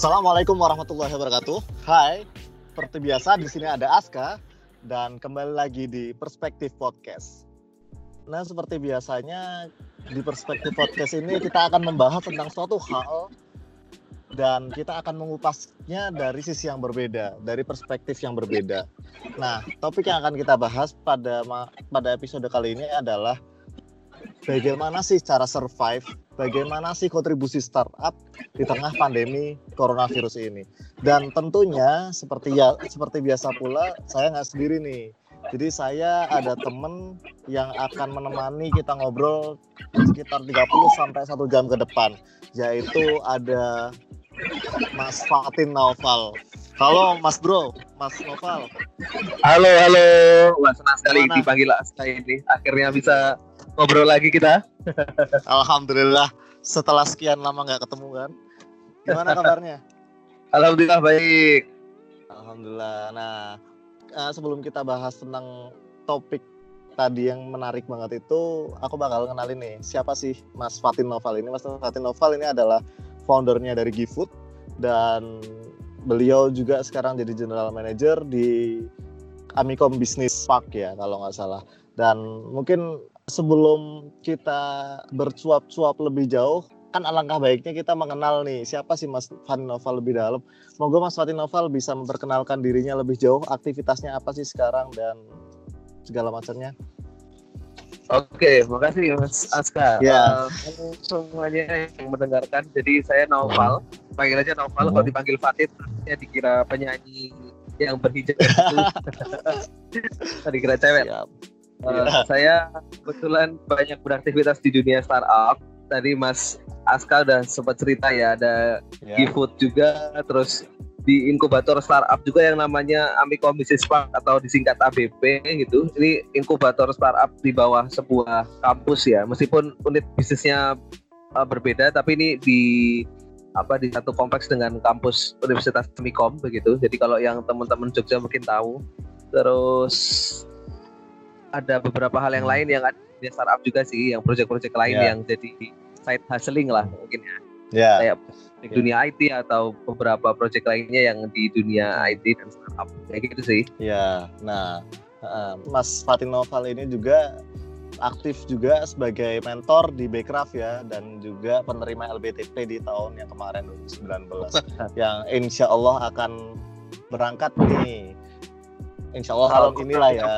Assalamualaikum warahmatullahi wabarakatuh. Hai, seperti biasa di sini ada Aska dan kembali lagi di Perspektif Podcast. Nah, seperti biasanya di Perspektif Podcast ini kita akan membahas tentang suatu hal dan kita akan mengupasnya dari sisi yang berbeda, dari perspektif yang berbeda. Nah, topik yang akan kita bahas pada pada episode kali ini adalah bagaimana sih cara survive, bagaimana sih kontribusi startup di tengah pandemi coronavirus ini. Dan tentunya seperti ya seperti biasa pula saya nggak sendiri nih. Jadi saya ada temen yang akan menemani kita ngobrol sekitar 30 sampai satu jam ke depan, yaitu ada Mas Fatin Naufal. Halo Mas Bro, Mas Naufal. Halo, halo. Wah, senang sekali dipanggil saya ini. Akhirnya bisa ngobrol lagi kita. Alhamdulillah setelah sekian lama nggak ketemu kan. Gimana kabarnya? Alhamdulillah baik. Alhamdulillah. Nah, uh, sebelum kita bahas tentang topik tadi yang menarik banget itu, aku bakal kenalin nih siapa sih Mas Fatin Noval ini. Mas Fatin Noval ini adalah foundernya dari GiFood dan beliau juga sekarang jadi general manager di Amicom Business Park ya kalau nggak salah. Dan mungkin sebelum kita bercuap-cuap lebih jauh, kan alangkah baiknya kita mengenal nih siapa sih Mas Fatin Noval lebih dalam. Moga Mas Fatin Noval bisa memperkenalkan dirinya lebih jauh, aktivitasnya apa sih sekarang dan segala macamnya. Oke, makasih Mas Aska. Ya. Uh, semuanya yang mendengarkan. Jadi saya Noval, panggil aja Noval. Hmm. Kalau dipanggil Fatin, ya dikira penyanyi yang berhijab. dikira cewek. Siap. Uh, saya kebetulan banyak beraktivitas di dunia startup. Tadi Mas Aska udah sempat cerita ya, ada yeah. GoFood juga, terus di inkubator startup juga yang namanya Amicom Business Park atau disingkat ABP gitu. Ini inkubator startup di bawah sebuah kampus ya. Meskipun unit bisnisnya uh, berbeda, tapi ini di apa di satu kompleks dengan kampus Universitas Amicom begitu. Jadi kalau yang teman-teman Jogja mungkin tahu. Terus ada beberapa hal yang hmm. lain yang ada di startup juga sih, yang proyek-proyek lain yeah. yang jadi side hustling lah mungkin ya. Yeah. Kayak di dunia IT atau beberapa proyek lainnya yang di dunia IT dan startup kayak gitu sih. Ya, yeah. nah Mas Fatin Noval ini juga aktif juga sebagai mentor di Backcraft ya dan juga penerima LBTP di tahun yang kemarin 2019 yang insya Allah akan berangkat nih insya Allah tahun inilah ya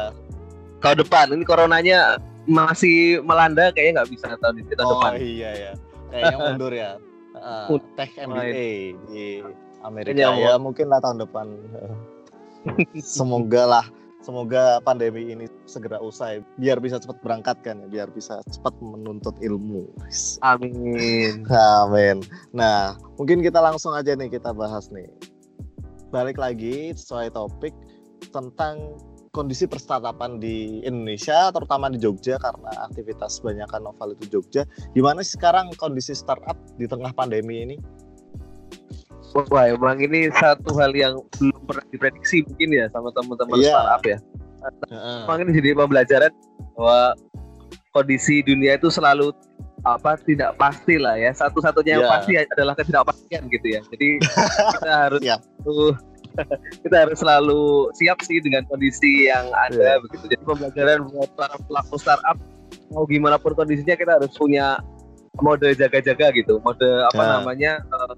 tahun depan ini coronanya masih melanda kayaknya nggak bisa tahun ini tahun oh, depan. Oh iya ya. Kayaknya mundur ya. Uh, Tech MBA di Amerika ya, ya mungkin lah tahun depan. Semoga lah semoga pandemi ini segera usai biar bisa cepat berangkat kan ya biar bisa cepat menuntut ilmu amin amin nah mungkin kita langsung aja nih kita bahas nih balik lagi sesuai topik tentang kondisi perstartupan di Indonesia, terutama di Jogja karena aktivitas kebanyakan novel itu Jogja. Gimana sih sekarang kondisi startup di tengah pandemi ini? Wah, emang ini satu hal yang belum pernah diprediksi mungkin ya sama teman-teman yeah. startup ya. Uh. Emang ini jadi pembelajaran bahwa kondisi dunia itu selalu apa tidak pasti lah ya. Satu-satunya yang yeah. pasti adalah ketidakpastian gitu ya. Jadi kita harus yeah. tuh kita harus selalu siap sih dengan kondisi yang ada yeah. begitu. Jadi pembelajaran buat para pelaku startup mau gimana pun kondisinya kita harus punya mode jaga-jaga gitu, mode apa yeah. namanya uh,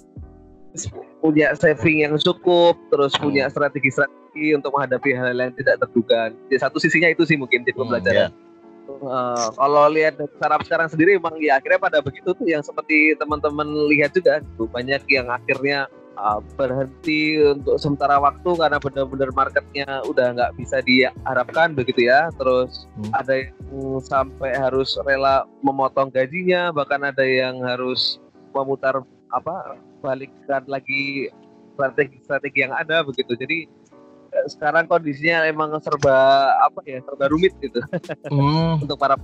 punya saving yang cukup, terus punya hmm. strategi-strategi untuk menghadapi hal-hal yang tidak terduga. Di satu sisinya itu sih mungkin jadi hmm, pembelajaran. Hmm, yeah. Uh, kalau lihat startup sekarang sendiri emang ya akhirnya pada begitu tuh yang seperti teman-teman lihat juga gitu. banyak yang akhirnya uh, berhenti untuk sementara waktu karena benar-benar marketnya udah nggak bisa diharapkan begitu ya terus hmm. ada yang sampai harus rela memotong gajinya bahkan ada yang harus memutar apa balikkan lagi strategi-strategi yang ada begitu jadi eh, sekarang kondisinya emang serba apa ya serba rumit gitu hmm. untuk para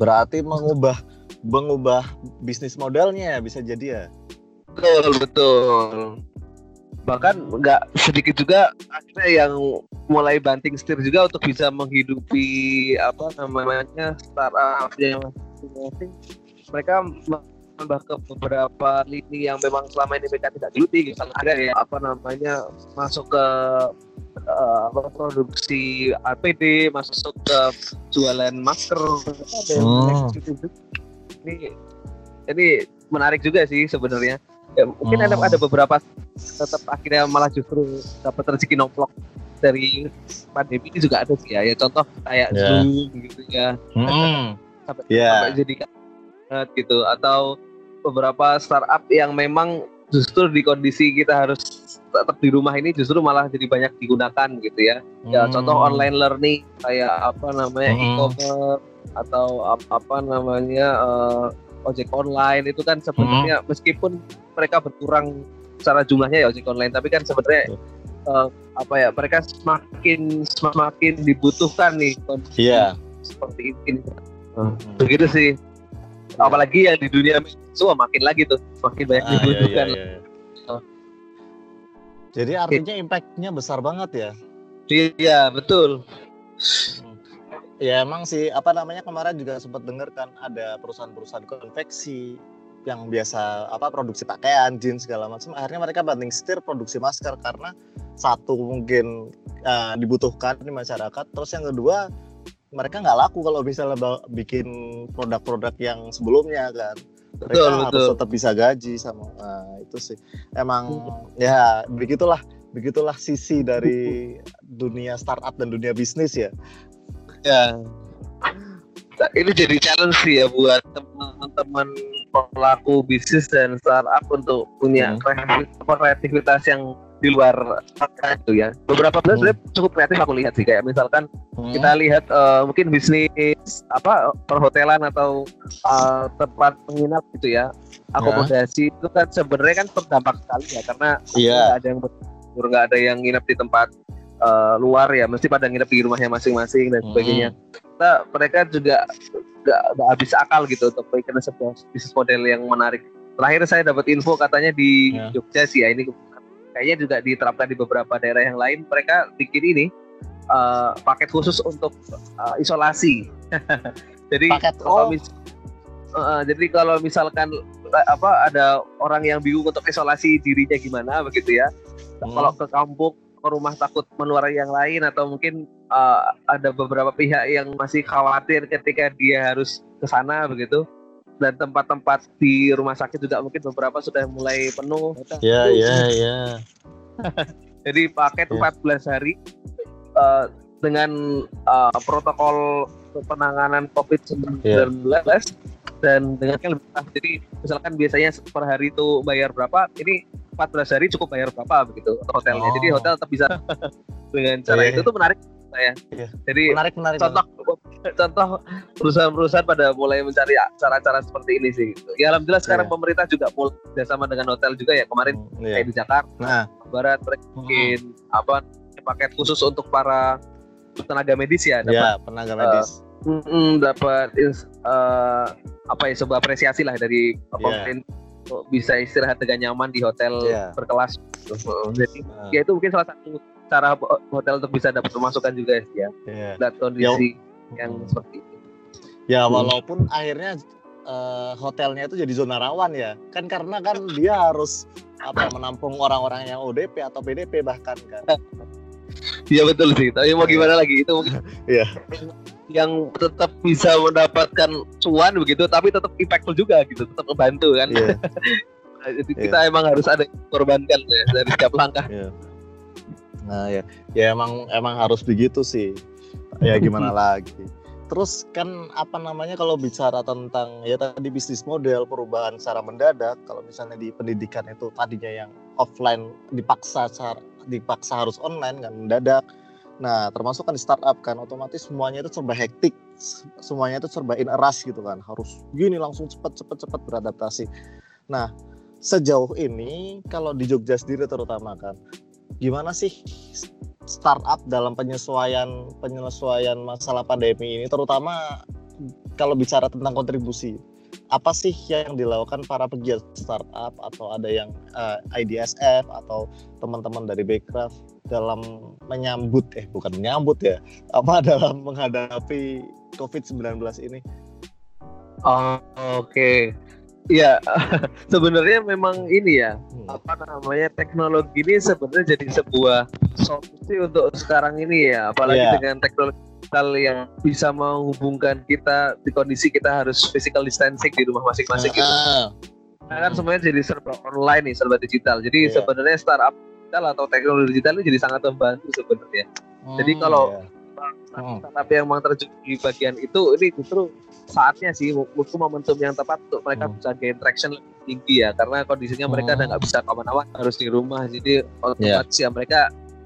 berarti mengubah mengubah bisnis modelnya bisa jadi ya betul betul. Bahkan nggak sedikit juga akhirnya yang mulai banting setir juga untuk bisa menghidupi apa namanya startup yang masing-masing. Mereka menambah ke beberapa lini yang memang selama ini mereka tidak geluti misalnya ada ya apa namanya masuk ke uh, produksi APD masuk ke jualan masker. Ada yang hmm. ini ini menarik juga sih sebenarnya ya, mungkin ada ada beberapa tetap akhirnya malah justru dapat rezeki nomplok dari pandemi ini juga ada sih ya, ya contoh kayak yeah. Zoom gitu ya hmm. sampai, yeah. sampai jadi gitu atau beberapa startup yang memang justru di kondisi kita harus tetap di rumah ini justru malah jadi banyak digunakan gitu ya. Ya hmm. contoh online learning kayak apa namanya hmm. e-commerce atau apa namanya uh, ojek online itu kan sebenarnya hmm. meskipun mereka berkurang secara jumlahnya ya ojek online tapi kan sebenarnya uh, apa ya mereka semakin semakin dibutuhkan nih kondisi yeah. seperti ini. Hmm. Begitu sih. Apalagi yang di dunia semua makin lagi tuh makin banyak ah, dibutuhkan. Iya, iya, iya. Jadi artinya impactnya besar banget ya? Iya betul. Hmm. Ya emang sih. Apa namanya kemarin juga sempat dengar kan ada perusahaan-perusahaan konveksi yang biasa apa produksi pakaian, jeans segala macam akhirnya mereka banting setir produksi masker karena satu mungkin uh, dibutuhkan di masyarakat. Terus yang kedua mereka nggak laku kalau misalnya bikin produk-produk yang sebelumnya kan. Mereka betul, harus betul. tetap bisa gaji sama nah, itu sih. Emang ya begitulah begitulah sisi dari dunia startup dan dunia bisnis ya ya ini jadi challenge sih ya buat teman-teman pelaku bisnis dan startup untuk punya hmm. kreativitas yang di luar itu ya. Beberapa bulan hmm. cukup kreatif aku lihat sih kayak misalkan hmm. kita lihat uh, mungkin bisnis apa perhotelan atau uh, tempat menginap gitu ya. Akomodasi yeah. itu kan sebenarnya kan terdampak sekali ya karena yeah. ada yang nggak ada yang nginap di tempat uh, luar ya, mesti pada nginap di rumahnya masing-masing dan hmm. sebagainya. Nah, mereka juga nggak habis akal gitu untuk bikin sebuah bisnis model yang menarik. Terakhir saya dapat info katanya di yeah. Jogja sih ya ini kayaknya juga diterapkan di beberapa daerah yang lain mereka bikin ini uh, paket khusus untuk uh, isolasi jadi paket kalau mis uh, jadi kalau misalkan apa ada orang yang bingung untuk isolasi dirinya gimana begitu ya hmm. kalau ke kampung rumah takut menular yang lain atau mungkin uh, ada beberapa pihak yang masih khawatir ketika dia harus ke sana begitu dan tempat-tempat di rumah sakit juga mungkin beberapa sudah mulai penuh. Iya, iya, iya. Jadi paket yeah. 14 hari uh, dengan uh, protokol penanganan COVID-19 yeah. Dan dengan yang lebih Jadi misalkan biasanya per hari itu bayar berapa, ini 14 hari cukup bayar berapa begitu untuk hotelnya. Oh. Jadi hotel tetap bisa dengan cara yeah. itu tuh menarik saya. Yeah. Jadi menarik, menarik contoh contoh perusahaan-perusahahan pada mulai mencari cara-cara seperti ini sih. Gitu. Ya alhamdulillah sekarang yeah. pemerintah juga mulai bersama dengan hotel juga ya kemarin hmm, yeah. kayak di Jakarta, nah. Barat mereka bikin hmm. apa paket khusus untuk para tenaga medis ya. Dapat, yeah, tenaga medis. Uh, mm, dapat uh, apa ya sebuah apresiasi lah dari yeah. pemerintah bisa istirahat dengan nyaman di hotel yeah. berkelas. Jadi uh. ya itu mungkin salah satu cara hotel untuk bisa dapat pemasukan juga ya. Yeah. Lihat kondisi ya. yang seperti itu. Ya hmm. walaupun akhirnya uh, hotelnya itu jadi zona rawan ya. Kan karena kan dia harus apa menampung orang-orang yang ODP atau PDP bahkan kan. Iya betul sih. Tapi mau gimana lagi itu mungkin. Iya. yang tetap bisa mendapatkan cuan begitu tapi tetap impactful juga gitu tetap membantu kan yeah. jadi yeah. kita emang harus ada korbankan ya dari setiap langkah yeah. Nah ya, ya emang emang harus begitu sih. Ya gimana lagi. Terus kan apa namanya kalau bicara tentang ya tadi bisnis model perubahan secara mendadak, kalau misalnya di pendidikan itu tadinya yang offline dipaksa dipaksa harus online kan mendadak. Nah termasuk kan di startup kan otomatis semuanya itu serba hektik, semuanya itu serba in rush gitu kan, harus gini langsung cepet cepet cepet beradaptasi. Nah sejauh ini kalau di Jogja sendiri terutama kan gimana sih startup dalam penyesuaian penyesuaian masalah pandemi ini terutama kalau bicara tentang kontribusi apa sih yang dilakukan para pegiat startup atau ada yang uh, eh, IDSF atau teman-teman dari Backcraft dalam menyambut eh bukan menyambut ya apa dalam menghadapi COVID-19 ini? Oh, Oke, okay. Iya, sebenarnya memang ini ya hmm. apa namanya teknologi ini sebenarnya jadi sebuah solusi untuk sekarang ini ya, apalagi yeah. dengan teknologi digital yang bisa menghubungkan kita di kondisi kita harus physical distancing di rumah masing-masing gitu. Uh. Nah, kan semuanya jadi serba online nih, serba digital. Jadi yeah. sebenarnya startup digital atau teknologi digital itu jadi sangat membantu sebenarnya. Hmm, jadi kalau yeah. startup yang memang terjun di bagian itu, ini justru saatnya sih menurutku momentum yang tepat untuk mereka hmm. bisa gain traction lebih tinggi ya karena kondisinya mereka udah hmm. nggak bisa ke mana-mana harus di rumah jadi otomatis yeah. ya mereka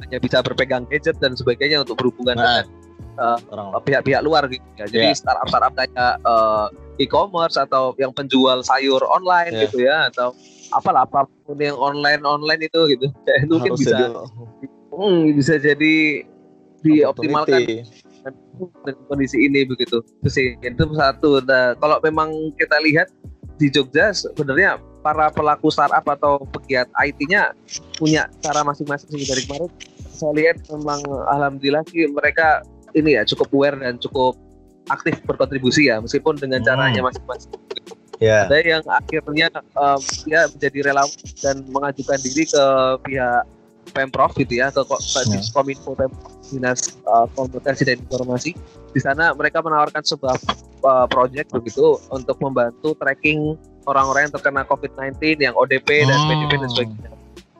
hanya bisa berpegang gadget dan sebagainya untuk berhubungan nah. dengan uh, pihak-pihak luar gitu ya. Jadi yeah. startup startup kayak uh, e-commerce atau yang penjual sayur online yeah. gitu ya atau apalah apa pun yang online online itu gitu. Itu mungkin bisa hmm, bisa jadi dioptimalkan dengan kondisi ini begitu. Itu sih itu satu. Nah, kalau memang kita lihat di Jogja sebenarnya para pelaku startup atau pegiat IT-nya punya cara masing-masing dari kemarin saya lihat memang alhamdulillah sih mereka ini ya cukup aware dan cukup aktif berkontribusi ya meskipun dengan hmm. caranya masing-masing. Yeah. Ada yang akhirnya um, ya menjadi relawan dan mengajukan diri ke pihak pemprov gitu ya ke, ke yeah. Kominfo Pemprov Dinas uh, Komunikasi dan Informasi. Di sana mereka menawarkan sebuah uh, project begitu untuk membantu tracking orang-orang yang terkena COVID-19 yang ODP dan PDP dan hmm. sebagainya.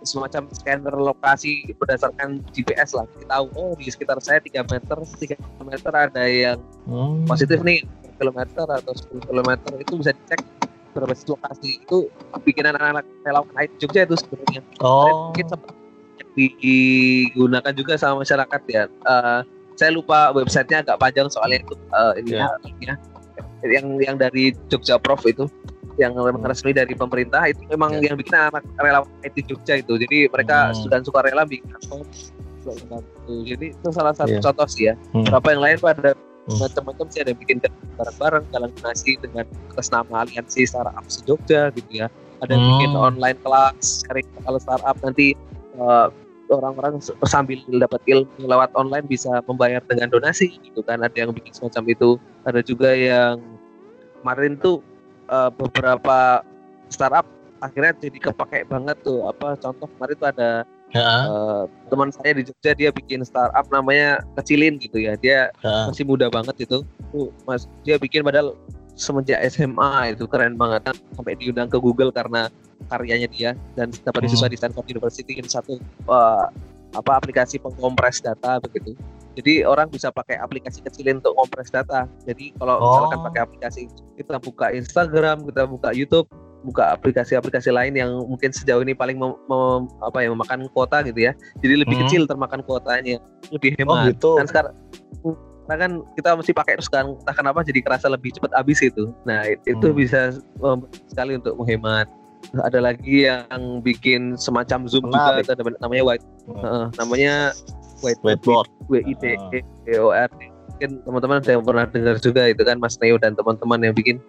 Semacam scanner lokasi berdasarkan GPS lah. Kita tahu oh di sekitar saya 3 meter, 3 meter ada yang hmm. positif nih kilometer atau 10 kilometer itu bisa dicek berapa lokasi itu bikinan anak-anak relawan IT Jogja itu sebenarnya. Oh. Mungkin sempat digunakan juga sama masyarakat ya. Uh, saya lupa websitenya agak panjang soalnya itu uh, ini yeah. ya, yang yang dari Jogja Prof itu yang memang hmm. resmi dari pemerintah itu memang yeah. yang bikin anak relawan IT Jogja itu. Jadi mereka hmm. sudah suka rela bikin jadi itu salah satu yeah. contoh sih ya. Hmm. Berapa yang lain pada hmm. macam-macam sih ada yang bikin bareng-bareng jalan nasi dengan atas nama aliansi startup Jogja gitu ya. Ada yang hmm. bikin online kelas, kalau startup nanti uh, orang-orang sambil dapat ilmu lewat online bisa membayar dengan donasi gitu kan ada yang bikin semacam itu ada juga yang kemarin tuh uh, beberapa startup akhirnya jadi kepake banget tuh apa contoh kemarin tuh ada uh, teman saya di Jogja dia bikin startup namanya kecilin gitu ya dia uh. masih muda banget itu tuh mas dia bikin padahal semenjak SMA itu keren banget sampai diundang ke Google karena karyanya dia dan dapat hmm. di Stanford University ini satu uh, apa aplikasi pengkompres data begitu. Jadi orang bisa pakai aplikasi kecil untuk kompres data. Jadi kalau oh. misalkan pakai aplikasi kita buka Instagram, kita buka YouTube, buka aplikasi-aplikasi lain yang mungkin sejauh ini paling mem, mem, apa ya memakan kuota gitu ya. Jadi lebih hmm. kecil termakan kuotanya, lebih hemat. Oh, gitu. Dan sekarang karena kan kita mesti pakai terus kan entah kenapa jadi kerasa lebih cepat habis itu nah itu hmm. bisa um, sekali untuk menghemat ada lagi yang bikin semacam zoom Menarik. juga ada namanya white hmm. uh, namanya whiteboard. W I T E O R. Mungkin teman-teman ada yang pernah dengar juga itu kan Mas Neo dan teman-teman yang bikin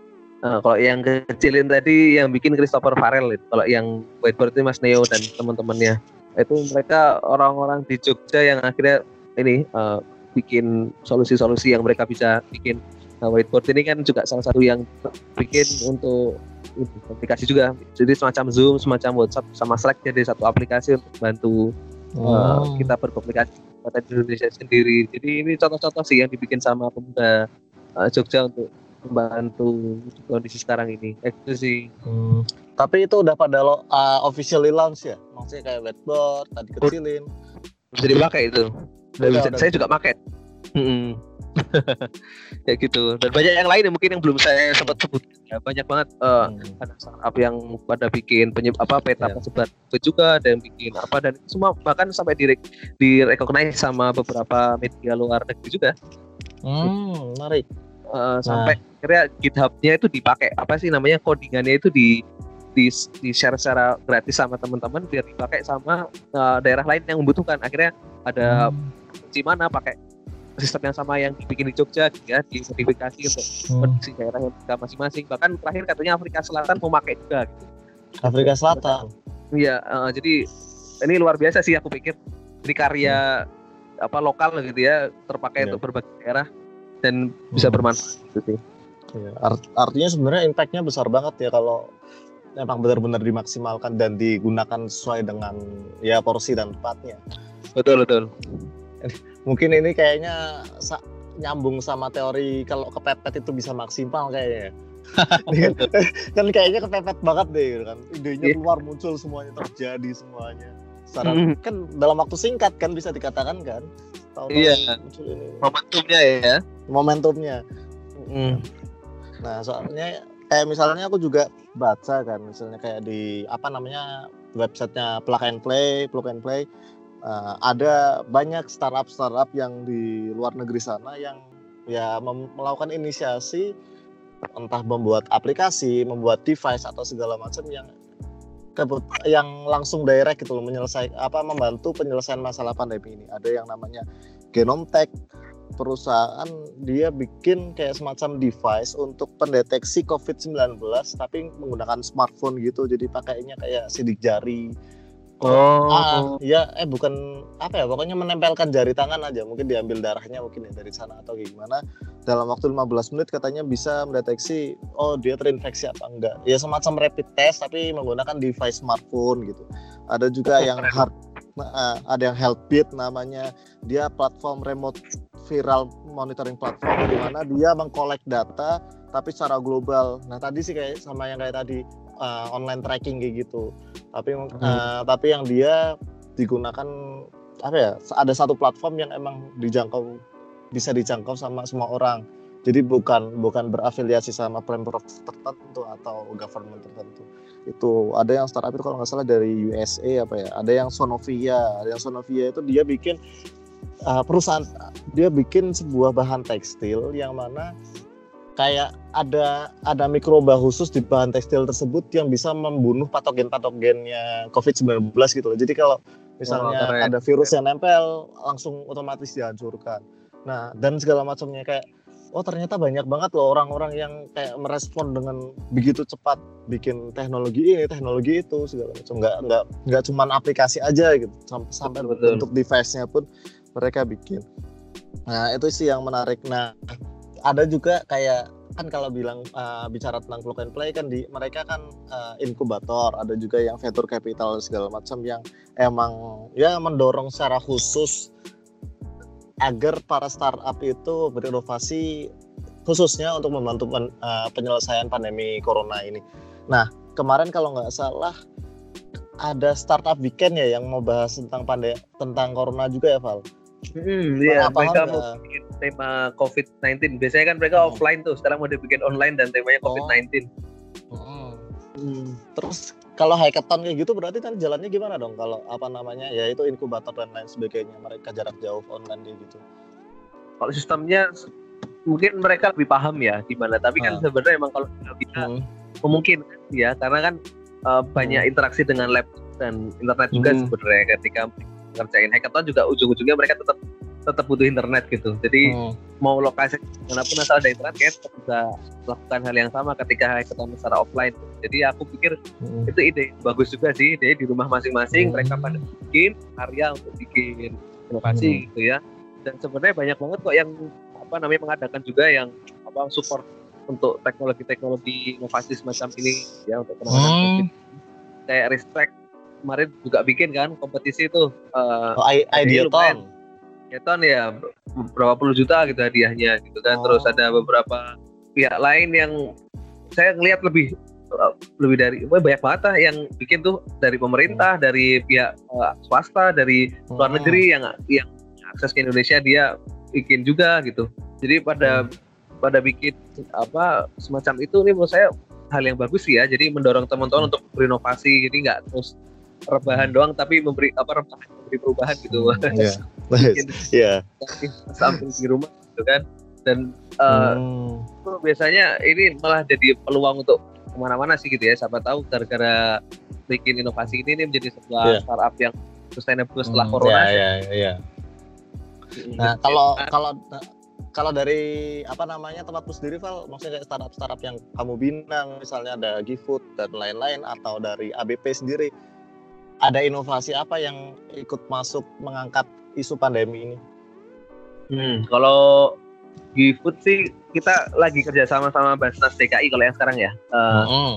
uh, kalau yang kecilin tadi yang bikin Christopher Farrell itu. Kalau yang whiteboard itu Mas Neo dan teman-temannya. Itu mereka orang-orang di Jogja yang akhirnya ini uh, bikin solusi-solusi yang mereka bisa bikin. Nah, whiteboard ini kan juga salah satu yang bikin untuk aplikasi juga. Jadi semacam Zoom semacam WhatsApp sama Slack jadi satu aplikasi untuk bantu oh. uh, kita berkomunikasi pada Indonesia sendiri. Jadi ini contoh-contoh sih yang dibikin sama pemuda uh, Jogja untuk membantu kondisi sekarang ini. Itu sih. Hmm. tapi itu udah pada lo uh, officially launch ya? Maksudnya kayak whiteboard tadi kecilin. Bisa dipakai itu. Udah, bisa, udah, saya juga pakai. Hmm. ya gitu. Dan banyak yang lain yang mungkin yang belum saya sempat sebut. Ya banyak banget uh, hmm. ada startup yang pada bikin penyeb apa peta yeah. penyebar juga ada yang bikin apa dan semua bahkan sampai di di recognize sama beberapa media luar negeri juga. Hmm, menarik. Uh, sampai nah. akhirnya GitHub-nya itu dipakai. Apa sih namanya codingannya itu di di, di share secara gratis sama teman-teman biar dipakai sama uh, daerah lain yang membutuhkan. Akhirnya ada hmm. di mana pakai sistem yang sama yang dibikin di Jogja gitu ya di sertifikasi untuk hmm. kondisi daerah yang kita masing-masing bahkan terakhir katanya Afrika Selatan mau pakai juga gitu. Afrika Selatan iya uh, jadi ini luar biasa sih aku pikir ini karya hmm. apa lokal gitu ya terpakai yeah. untuk berbagai daerah dan bisa hmm. bermanfaat gitu sih Ya, art artinya sebenarnya impactnya besar banget ya kalau memang benar-benar dimaksimalkan dan digunakan sesuai dengan ya porsi dan tempatnya. Betul betul. Mungkin ini kayaknya sa nyambung sama teori kalau kepepet itu bisa maksimal kayaknya. kan kayaknya kepepet banget deh gitu kan. Idenya yeah. keluar muncul semuanya terjadi semuanya. Secara mm. kan dalam waktu singkat kan bisa dikatakan kan. Iya. Yeah. Momentumnya ya. Momentumnya. Mm. Nah, soalnya kayak misalnya aku juga baca kan misalnya kayak di apa namanya websitenya plug and play plug and play uh, ada banyak startup startup yang di luar negeri sana yang ya melakukan inisiasi entah membuat aplikasi membuat device atau segala macam yang yang langsung direct gitu loh menyelesaikan apa membantu penyelesaian masalah pandemi ini. Ada yang namanya Genome perusahaan dia bikin kayak semacam device untuk pendeteksi COVID-19 tapi menggunakan smartphone gitu. Jadi pakainya kayak sidik jari Oh, ah, ya eh bukan apa ya pokoknya menempelkan jari tangan aja. Mungkin diambil darahnya mungkin ya dari sana atau gimana. Dalam waktu 15 menit katanya bisa mendeteksi oh dia terinfeksi apa enggak. Ya semacam rapid test tapi menggunakan device smartphone gitu. Ada juga yang hard uh, ada yang Healthbit namanya. Dia platform remote viral monitoring platform di mana dia mengkolek data tapi secara global. Nah tadi sih kayak sama yang kayak tadi uh, online tracking kayak gitu. Tapi hmm. uh, tapi yang dia digunakan apa ya? Ada satu platform yang emang dijangkau bisa dijangkau sama semua orang. Jadi bukan bukan berafiliasi sama pemprov tertentu atau government tertentu. Itu ada yang startup itu kalau nggak salah dari USA apa ya? Ada yang Sonovia, ada yang Sonovia itu dia bikin uh, perusahaan dia bikin sebuah bahan tekstil yang mana kayak ada ada mikroba khusus di bahan tekstil tersebut yang bisa membunuh patogen-patogennya COVID-19 gitu loh. Jadi kalau misalnya oh, ada virus yang nempel langsung otomatis dihancurkan. Nah, dan segala macamnya kayak oh ternyata banyak banget loh orang-orang yang kayak merespon dengan begitu cepat bikin teknologi ini, teknologi itu segala macam. Nggak nggak nggak cuman aplikasi aja gitu. Sampai sampai bentuk device-nya pun mereka bikin. Nah, itu sih yang menarik. Nah, ada juga kayak kan kalau bilang uh, bicara tentang plug and play kan di mereka kan uh, inkubator, ada juga yang venture capital segala macam yang emang ya mendorong secara khusus agar para startup itu berinovasi khususnya untuk membantu pen, uh, penyelesaian pandemi corona ini. Nah, kemarin kalau nggak salah ada startup weekend ya yang mau bahas tentang pandai tentang corona juga ya Val. Hmm, iya, mereka mau bikin tema COVID-19. Biasanya kan mereka hmm. offline tuh, sekarang mau dibikin online dan temanya COVID-19. Oh. Hmm. Hmm. Terus kalau hackathon kayak gitu berarti kan jalannya gimana dong? Kalau apa namanya ya itu inkubator dan lain sebagainya, mereka jarak jauh online kayak gitu. Kalau sistemnya mungkin mereka lebih paham ya gimana, tapi kan hmm. sebenarnya emang kalau kita hmm. memungkinkan ya karena kan uh, banyak hmm. interaksi dengan lab dan internet juga hmm. sebenarnya ketika ngerjain hackathon juga ujung-ujungnya mereka tetap tetap butuh internet gitu. Jadi hmm. mau lokasi mana pun asal ada internet kan bisa melakukan hal yang sama ketika hackathon secara offline. Jadi aku pikir hmm. itu ide bagus juga sih. Ide di rumah masing-masing hmm. mereka pada bikin karya untuk bikin inovasi hmm. gitu ya. Dan sebenarnya banyak banget kok yang apa namanya mengadakan juga yang apa support untuk teknologi-teknologi inovasi semacam ini ya untuk penanganan hmm. COVID. Kayak Respect kemarin juga bikin kan kompetisi itu uh, oh, Ideaton. Ideaton ya berapa puluh juta gitu hadiahnya gitu kan. Oh. Terus ada beberapa pihak lain yang saya ngelihat lebih lebih dari banyak banget lah yang bikin tuh dari pemerintah, hmm. dari pihak uh, swasta, dari hmm. luar negeri yang yang akses ke Indonesia dia bikin juga gitu. Jadi pada hmm. pada bikin apa semacam itu nih menurut saya hal yang bagus sih ya. Jadi mendorong teman-teman hmm. untuk berinovasi. Jadi nggak terus rebahan doang tapi memberi apa rebahan memberi perubahan gitu Iya. Yeah. Samping di rumah gitu kan. Dan uh, hmm. biasanya ini malah jadi peluang untuk ke mana-mana sih gitu ya. Siapa tahu gara-gara bikin inovasi ini, ini menjadi sebuah yeah. startup yang sustainable setelah hmm, corona. Iya, iya, iya. Nah, kalau kalau kalau dari apa namanya tempatmu sendiri Val, maksudnya kayak startup startup yang kamu bintang, misalnya ada GoFood dan lain-lain atau dari ABP sendiri, ada inovasi apa yang ikut masuk mengangkat isu pandemi ini? Hmm, kalau GoFood sih kita lagi kerja sama sama Basnas DKI kalau yang sekarang ya. Uh, mm.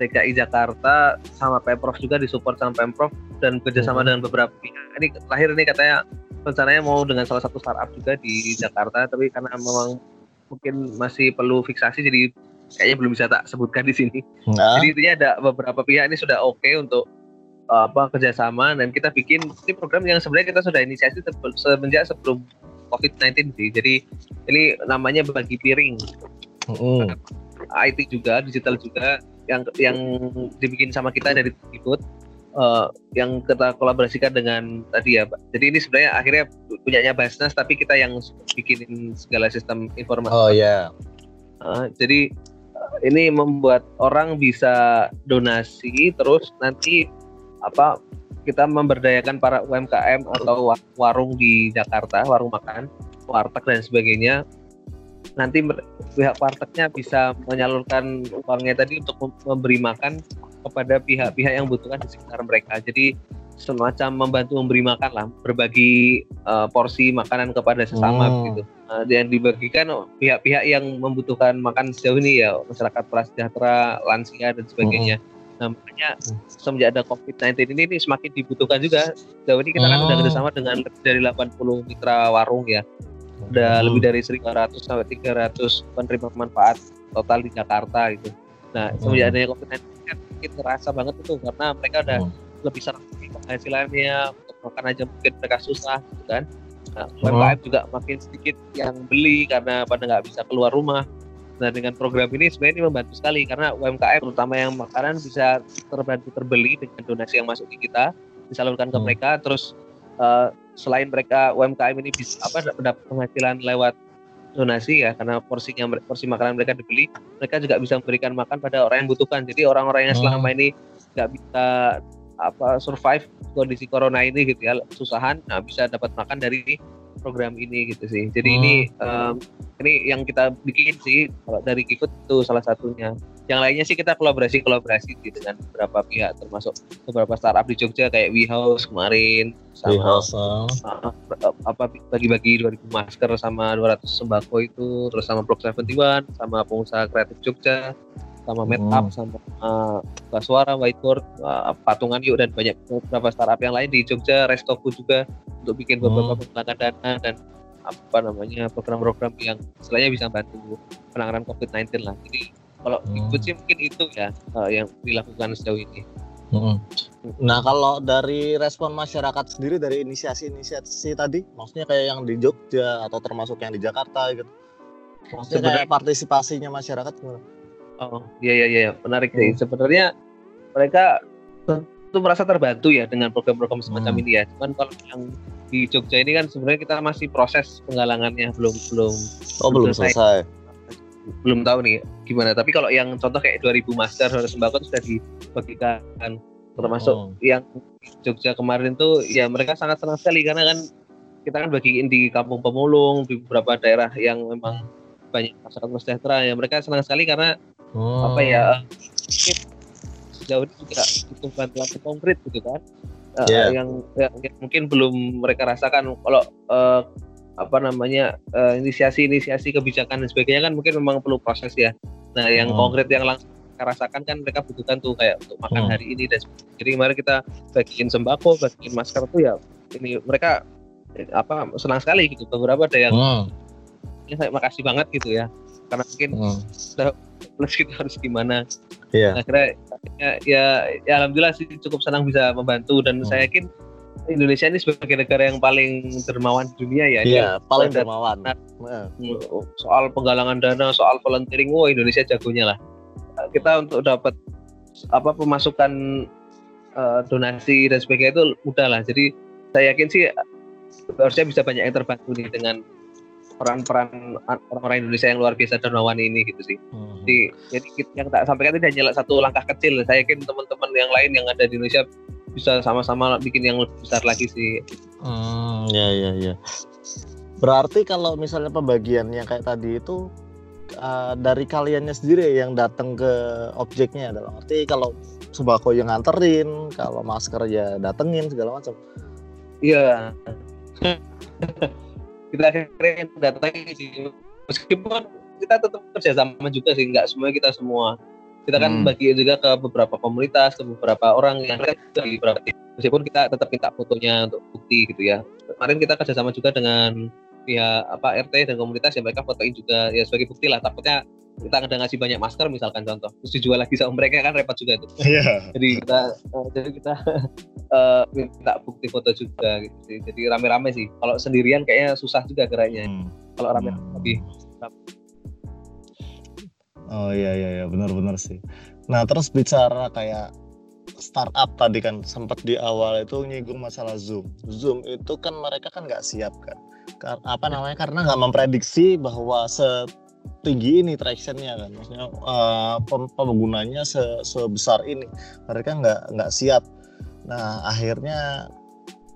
DKI Jakarta sama Pemprov juga disupport sama Pemprov dan kerjasama mm. dengan beberapa pihak. Ini terakhir ini katanya rencananya mau dengan salah satu startup juga di Jakarta, tapi karena memang mungkin masih perlu fiksasi jadi kayaknya belum bisa tak sebutkan di sini. Nah. Jadi intinya ada beberapa pihak ini sudah oke okay untuk apa kerjasama dan kita bikin ini program yang sebenarnya kita sudah inisiasi semenjak sebelum COVID-19 sih. Jadi ini namanya bagi piring. Mm. IT juga, digital juga yang yang dibikin sama kita dari Tikut uh, yang kita kolaborasikan dengan tadi ya, Pak. Jadi ini sebenarnya akhirnya punyanya Basnas tapi kita yang bikin segala sistem informasi. Oh ya. Yeah. Uh, jadi ini membuat orang bisa donasi terus nanti apa kita memberdayakan para UMKM atau warung di Jakarta, warung makan, warteg dan sebagainya. Nanti pihak wartegnya bisa menyalurkan uangnya tadi untuk memberi makan kepada pihak-pihak yang butuhkan di sekitar mereka. Jadi semacam membantu memberi makan lah, berbagi uh, porsi makanan kepada sesama hmm. gitu. Uh, dan dibagikan pihak-pihak yang membutuhkan makan sejauh ini ya masyarakat prasejahtera, lansia dan sebagainya. Hmm Nah, makanya semenjak ada COVID-19 ini, ini semakin dibutuhkan juga. Jauh ini kita kan udah oh. kerjasama dengan lebih dari 80 mitra warung ya. Udah hmm. lebih dari 1.500 sampai 300 penerima manfaat total di Jakarta gitu. Nah, hmm. semenjak adanya COVID-19 kan kita terasa banget itu karena mereka udah hmm. lebih sering penghasilannya, untuk makan aja mungkin mereka susah gitu kan. Nah, UMKM juga makin sedikit yang beli karena pada nggak bisa keluar rumah. Nah dengan program ini sebenarnya ini membantu sekali karena UMKM terutama yang makanan bisa terbantu terbeli dengan donasi yang masuk di kita disalurkan ke hmm. mereka terus uh, selain mereka UMKM ini bisa apa dapat penghasilan lewat donasi ya karena porsinya porsi makanan mereka dibeli mereka juga bisa memberikan makan pada orang yang butuhkan jadi orang-orang yang hmm. selama ini nggak bisa apa survive kondisi corona ini gitu ya susahan nah bisa dapat makan dari program ini gitu sih. Jadi hmm. ini um, ini yang kita bikin sih kalau dari Kikut itu salah satunya. Yang lainnya sih kita kolaborasi kolaborasi sih dengan beberapa pihak termasuk beberapa startup di Jogja kayak WeHouse kemarin sama WeHouse, uh, apa bagi-bagi 2000 masker sama 200 sembako itu terus sama Block 71 sama pengusaha kreatif Jogja sama Metup hmm. sama uh, Suara, Whiteboard, uh, Patungan Yuk dan banyak beberapa startup yang lain di Jogja, Restoku juga untuk bikin beberapa hmm. penggalangan dana dan apa namanya program-program yang selainnya bisa bantu penanganan COVID-19 lah. Jadi kalau hmm. ikut sih mungkin itu ya uh, yang dilakukan sejauh ini. Hmm. Nah kalau dari respon masyarakat sendiri dari inisiasi-inisiasi tadi, maksudnya kayak yang di Jogja atau termasuk yang di Jakarta gitu, maksudnya Sebenarnya, kayak partisipasinya masyarakat gimana? Oh iya iya iya menarik sih. Hmm. Sebenarnya mereka tentu merasa terbantu ya dengan program-program semacam hmm. ini ya. Cuman kalau yang di Jogja ini kan sebenarnya kita masih proses penggalangannya belum belum oh belum selesai. selesai. Belum tahu nih gimana. Tapi kalau yang contoh kayak 2000 masker harus sembako itu sudah dibagikan termasuk oh. yang Jogja kemarin tuh ya mereka sangat senang sekali karena kan kita kan bagiin di kampung pemulung di beberapa daerah yang memang banyak masyarakat sejahtera ya mereka senang sekali karena oh. apa ya sejauh ini juga butuh bantuan konkret gitu kan yeah. uh, iya. yang, yang, mungkin belum mereka rasakan kalau uh, apa namanya uh, inisiasi-inisiasi kebijakan dan sebagainya kan mungkin memang perlu proses ya nah yang oh. konkret yang langsung mereka rasakan kan mereka butuhkan tuh kayak untuk makan oh. hari ini dan sebagainya. jadi kemarin kita bagiin sembako bagiin masker tuh ya ini mereka apa senang sekali gitu beberapa ada yang oh. ya saya makasih banget gitu ya karena mungkin oh plus kita harus gimana yeah. akhirnya ya, ya ya alhamdulillah sih cukup senang bisa membantu dan hmm. saya yakin Indonesia ini sebagai negara yang paling dermawan di dunia ya. Iya, paling dermawan. Nah, soal penggalangan dana, soal volunteering, wah Indonesia jagonya lah. Kita untuk dapat apa pemasukan uh, donasi dan sebagainya itu mudah lah. Jadi saya yakin sih harusnya bisa banyak yang terbantu nih dengan peran-peran orang-orang Indonesia yang luar biasa dermawan ini gitu sih. Hmm. Jadi, jadi yang tak sampaikan itu hanya satu langkah kecil. Saya yakin teman-teman yang lain yang ada di Indonesia bisa sama-sama bikin yang lebih besar lagi sih. Hmm, ya ya ya. Berarti kalau misalnya pembagiannya kayak tadi itu uh, dari kaliannya sendiri yang datang ke objeknya adalah arti kalau sembako yang nganterin, kalau masker ya datengin segala macam. Iya. kita akhirnya datangnya sih. Meskipun kita tetap kerja sama juga sih nggak semua kita semua. Kita kan hmm. bagi juga ke beberapa komunitas ke beberapa orang yang di beberapa meskipun kita tetap minta fotonya untuk bukti gitu ya. Kemarin kita kerjasama juga dengan pihak apa RT dan komunitas yang mereka fotoin juga ya sebagai bukti lah. Takutnya kita ada ngasih banyak masker misalkan contoh. Terus dijual lagi sama mereka kan repot juga itu. Yeah. jadi kita uh, jadi kita uh, minta bukti foto juga gitu sih. Jadi rame-rame sih. Kalau sendirian kayaknya susah juga geraknya. Hmm. kalau rame hmm. lebih oh iya iya iya. Benar-benar sih. Nah terus bicara kayak startup tadi kan sempat di awal itu nyinggung masalah zoom. Zoom itu kan mereka kan nggak siap kan apa namanya karena nggak memprediksi bahwa se tinggi ini tractionnya kan. Maksudnya uh, penggunanya se sebesar ini. Mereka nggak nggak siap. Nah akhirnya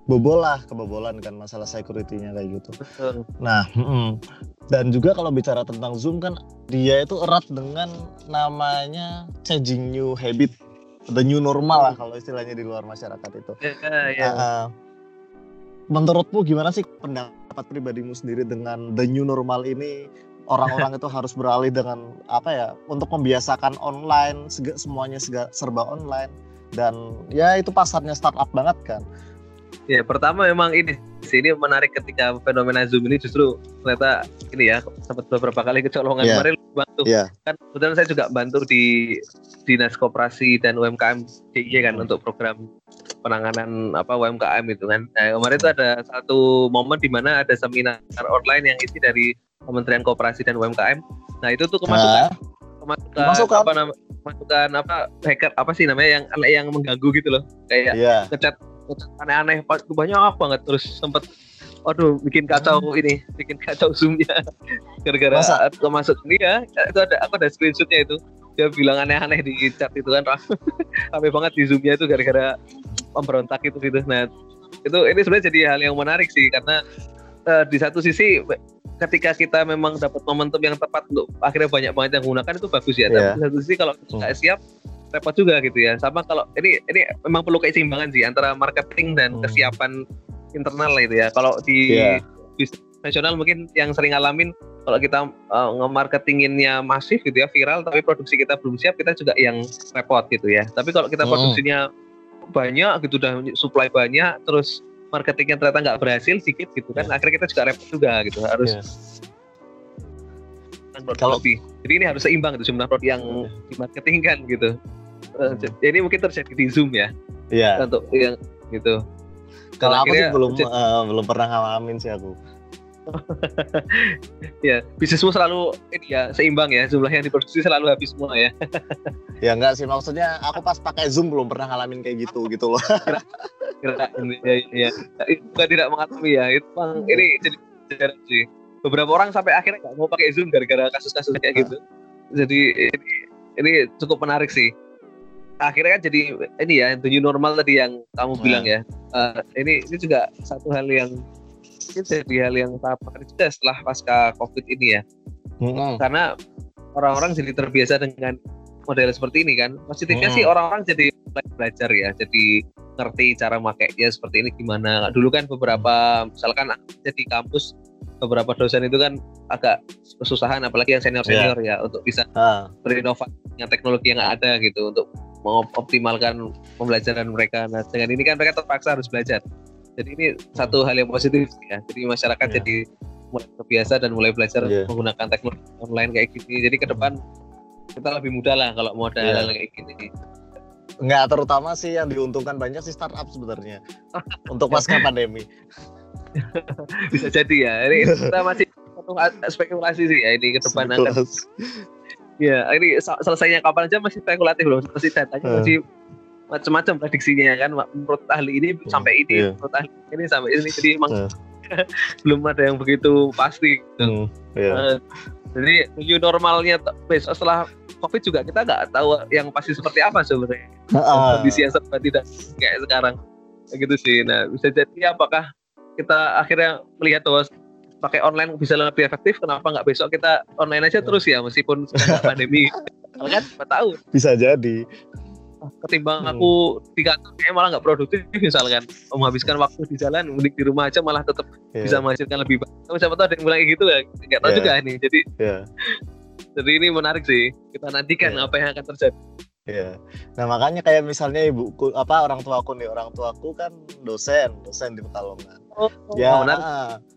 bobol lah kebobolan kan masalah security-nya kayak gitu. Betul. nah mm, dan juga kalau bicara tentang zoom kan dia itu erat dengan namanya changing new habit. The new normal lah kalau istilahnya di luar masyarakat itu. Yeah, yeah. Uh, menurutmu gimana sih pendapat pribadimu sendiri dengan the new normal ini orang-orang itu harus beralih dengan apa ya untuk membiasakan online semuanya serba online dan ya itu pasarnya startup banget kan ya pertama memang ini sini menarik ketika fenomena zoom ini justru ternyata ini ya sempat beberapa kali kecolongan yeah. kemarin bantu yeah. kan kebetulan saya juga bantu di dinas koperasi dan UMKM DIY kan hmm. untuk program penanganan apa UMKM itu kan nah, kemarin itu ada satu momen di mana ada seminar online yang isi dari Kementerian Koperasi dan UMKM. Nah itu tuh kemasukan, kemasukan, kemasukan apa nama, kemasukan apa hacker apa sih namanya yang yang mengganggu gitu loh, kayak yeah. ngecat aneh-aneh banyak banget terus sempet Waduh, bikin kacau hmm. ini, bikin kacau zoomnya. Gara-gara aku masuk ini ya, itu ada aku ada screenshotnya itu. Dia bilang aneh-aneh di chat itu kan, rame banget di zoomnya itu gara-gara pemberontak itu gitu. Nah, itu ini sebenarnya jadi hal yang menarik sih karena uh, di satu sisi ketika kita memang dapat momentum yang tepat untuk akhirnya banyak banget yang menggunakan itu bagus ya. Yeah. Tapi satu sisi kalau hmm. nggak siap repot juga gitu ya. Sama kalau ini ini memang perlu keseimbangan sih antara marketing dan hmm. kesiapan internal itu ya. Kalau di yeah. bisnis nasional mungkin yang sering ngalamin kalau kita uh, nge-marketinginnya masif gitu ya viral tapi produksi kita belum siap kita juga yang repot gitu ya. Tapi kalau kita hmm. Banyak gitu udah supply banyak terus marketingnya ternyata nggak berhasil sedikit gitu kan yeah. akhirnya kita juga repot juga gitu harus yeah. kalau lebih jadi ini harus seimbang itu jumlah produk yang yeah. dimarketingkan gitu uh, jadi mungkin terjadi di zoom ya yeah. untuk yang gitu kalau aku sih belum uh, belum pernah ngalamin sih aku ya bisnismu selalu ini ya seimbang ya jumlah yang diproduksi selalu habis semua ya. Ya enggak sih maksudnya aku pas pakai zoom belum pernah ngalamin kayak gitu gitu loh. Kira ya, ya, itu bukan tidak mengakui ya itu bang ini jadi jarang sih. Beberapa orang sampai akhirnya nggak mau pakai zoom gara-gara kasus-kasus kayak gitu. Jadi ini, ini cukup menarik sih. Akhirnya kan jadi ini ya the new normal tadi yang kamu hmm. bilang ya. Uh, ini ini juga satu hal yang ini jadi hal yang tahap juga setelah pasca covid ini ya hmm. karena orang-orang jadi terbiasa dengan model seperti ini kan positifnya sih orang-orang jadi belajar ya jadi ngerti cara makainya seperti ini gimana dulu kan beberapa misalkan jadi kampus beberapa dosen itu kan agak kesusahan apalagi yang senior senior yeah. ya untuk bisa uh. berinovasi dengan teknologi yang ada gitu untuk mengoptimalkan pembelajaran mereka nah dengan ini kan mereka terpaksa harus belajar jadi ini satu hal yang positif ya jadi masyarakat yeah. jadi mulai terbiasa dan mulai belajar yeah. menggunakan teknologi online kayak gini jadi ke depan kita lebih mudah lah kalau mau ada yeah. hal, kayak gini Enggak, terutama sih yang diuntungkan banyak sih startup sebenarnya untuk pasca pandemi. Bisa jadi ya. Ini kita masih spekulasi sih ya ini ke depan akan. Ya, ini selesainya kapan aja masih spekulatif loh. Masih datanya uh. masih macam-macam prediksinya kan menurut ahli ini hmm, sampai ini yeah. menurut ahli ini sampai ini jadi emang yeah. belum ada yang begitu pasti gitu. Mm, yeah. uh, jadi new normalnya besok setelah covid juga kita nggak tahu yang pasti seperti apa sebenarnya uh. kondisi yang serba tidak kayak sekarang gitu sih nah bisa jadi apakah kita akhirnya melihat bahwa pakai online bisa lebih efektif kenapa nggak besok kita online aja terus ya meskipun pandemi kan tahu bisa jadi ketimbang hmm. aku di kantor kayak malah nggak produktif misalkan menghabiskan waktu di jalan mudik di rumah aja malah tetap yeah. bisa menghasilkan lebih banyak tapi siapa tahu ada yang bilang kayak gitu ya nggak tahu yeah. juga ini jadi yeah. Jadi ini menarik sih. Kita nantikan yeah. apa yang akan terjadi. Iya. Nah makanya kayak misalnya ibuku apa orang tua aku nih orang tua aku kan dosen dosen di Pekalongan. Oh, ya, oh,